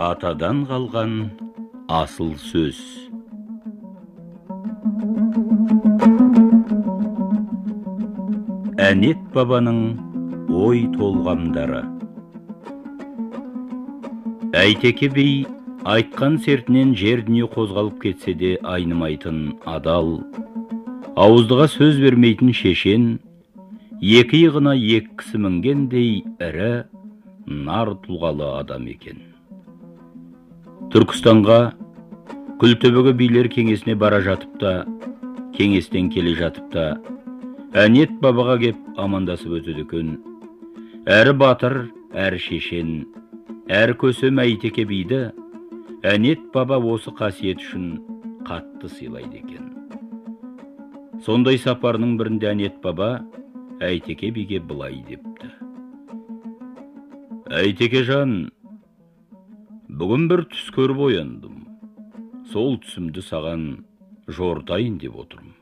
атадан қалған асыл сөз. Әнет бабаның ой толғамдары. Әйтеке би айтқан сертінен жер дүние қозғалып кетсе де айнымайтын адал ауыздыға сөз бермейтін шешен екі иығына екі кісі мінгендей ірі нар тұлғалы адам екен. Түркістанға күлтөбеге билер кеңесіне бара жатып та кеңестен келе жатып та әнет бабаға кеп амандасып өтеді екен әрі батыр әрі шешен әр көсем әйтеке биді әнет баба осы қасиет үшін қатты сыйлайды екен. Сондай сапарының бірінде әнет баба әйтеке биге былай депті. Әйтеке жан бүгін бір түс көріп ояндым сол түсімді саған жортайын деп отырмын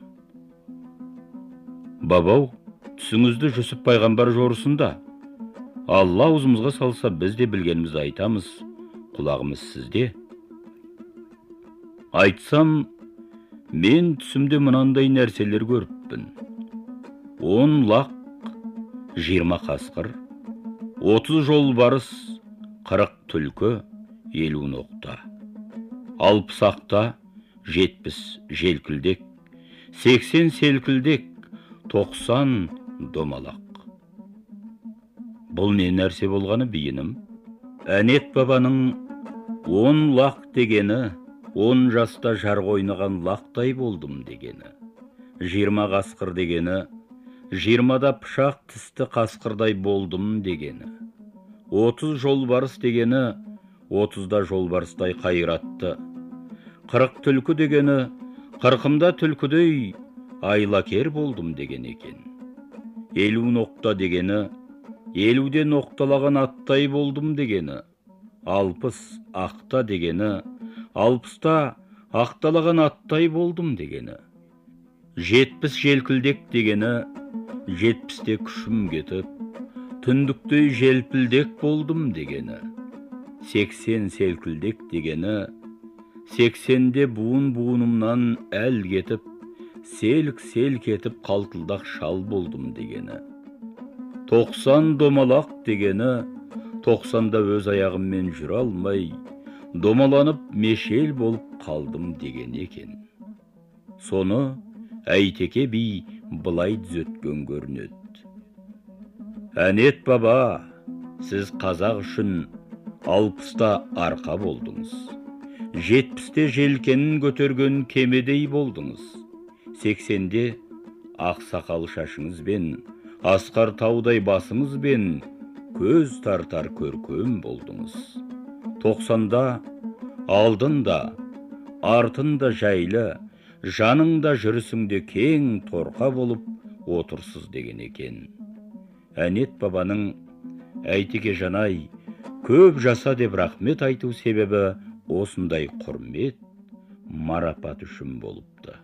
бабау түсіңізді жүсіп пайғамбар жорысын да алла аузымызға салса біз де білгенімізді айтамыз құлағымыз сізде айтсам мен түсімде мынандай нәрселер көріппін он лақ жиырма қасқыр отыз жолбарыс қырық түлкі елу ноқта. Алпыс ақта жетпіс желкілдек сексен селкілдек тоқсан домалақ. Бұл не нәрсе болғаны биінім әнет бабаның он лақ дегені он жаста жар ойнаған лақтай болдым дегені. Жиырма қасқыр дегені жиырмада пышақ тісті қасқырдай болдым дегені. Отыз жолбарыс дегені отызда жолбарыстай қайратты. Қырық түлкі дегені қырқымда түлкідей айлакер болдым деген екен. Елу ноқта дегені елуде ноқталаған аттай болдым дегені алпыс ақта дегені алпыста ақталаған аттай болдым дегені жетпіс желкілдек дегені жетпісте күшім кетіп түндіктей желпілдек болдым дегені сексен селкілдек дегені сексенде буын буынымнан әл кетіп селк селк етіп қалтылдақ шал болдым дегені тоқсан домалақ дегені тоқсанда өз аяғыммен жүре алмай домаланып мешел болып қалдым деген екен соны әйтеке би былай түзеткен көрінеді әнет баба сіз қазақ үшін алпыста арқа болдыңыз. Жетпісте желкенін көтерген кемедей болдыңыз. Сексенде ақ сақал шашыңызбен асқар таудай басыңызбен көз тартар көркем болдыңыз. Тоқсанда алдында артында жайлы жаныңда жүрісіңде кең торқа болып отырсыз деген екен. Әнет бабаның әйтеке жанай көп жаса деп рахмет айту себебі осындай құрмет марапат үшін болыпты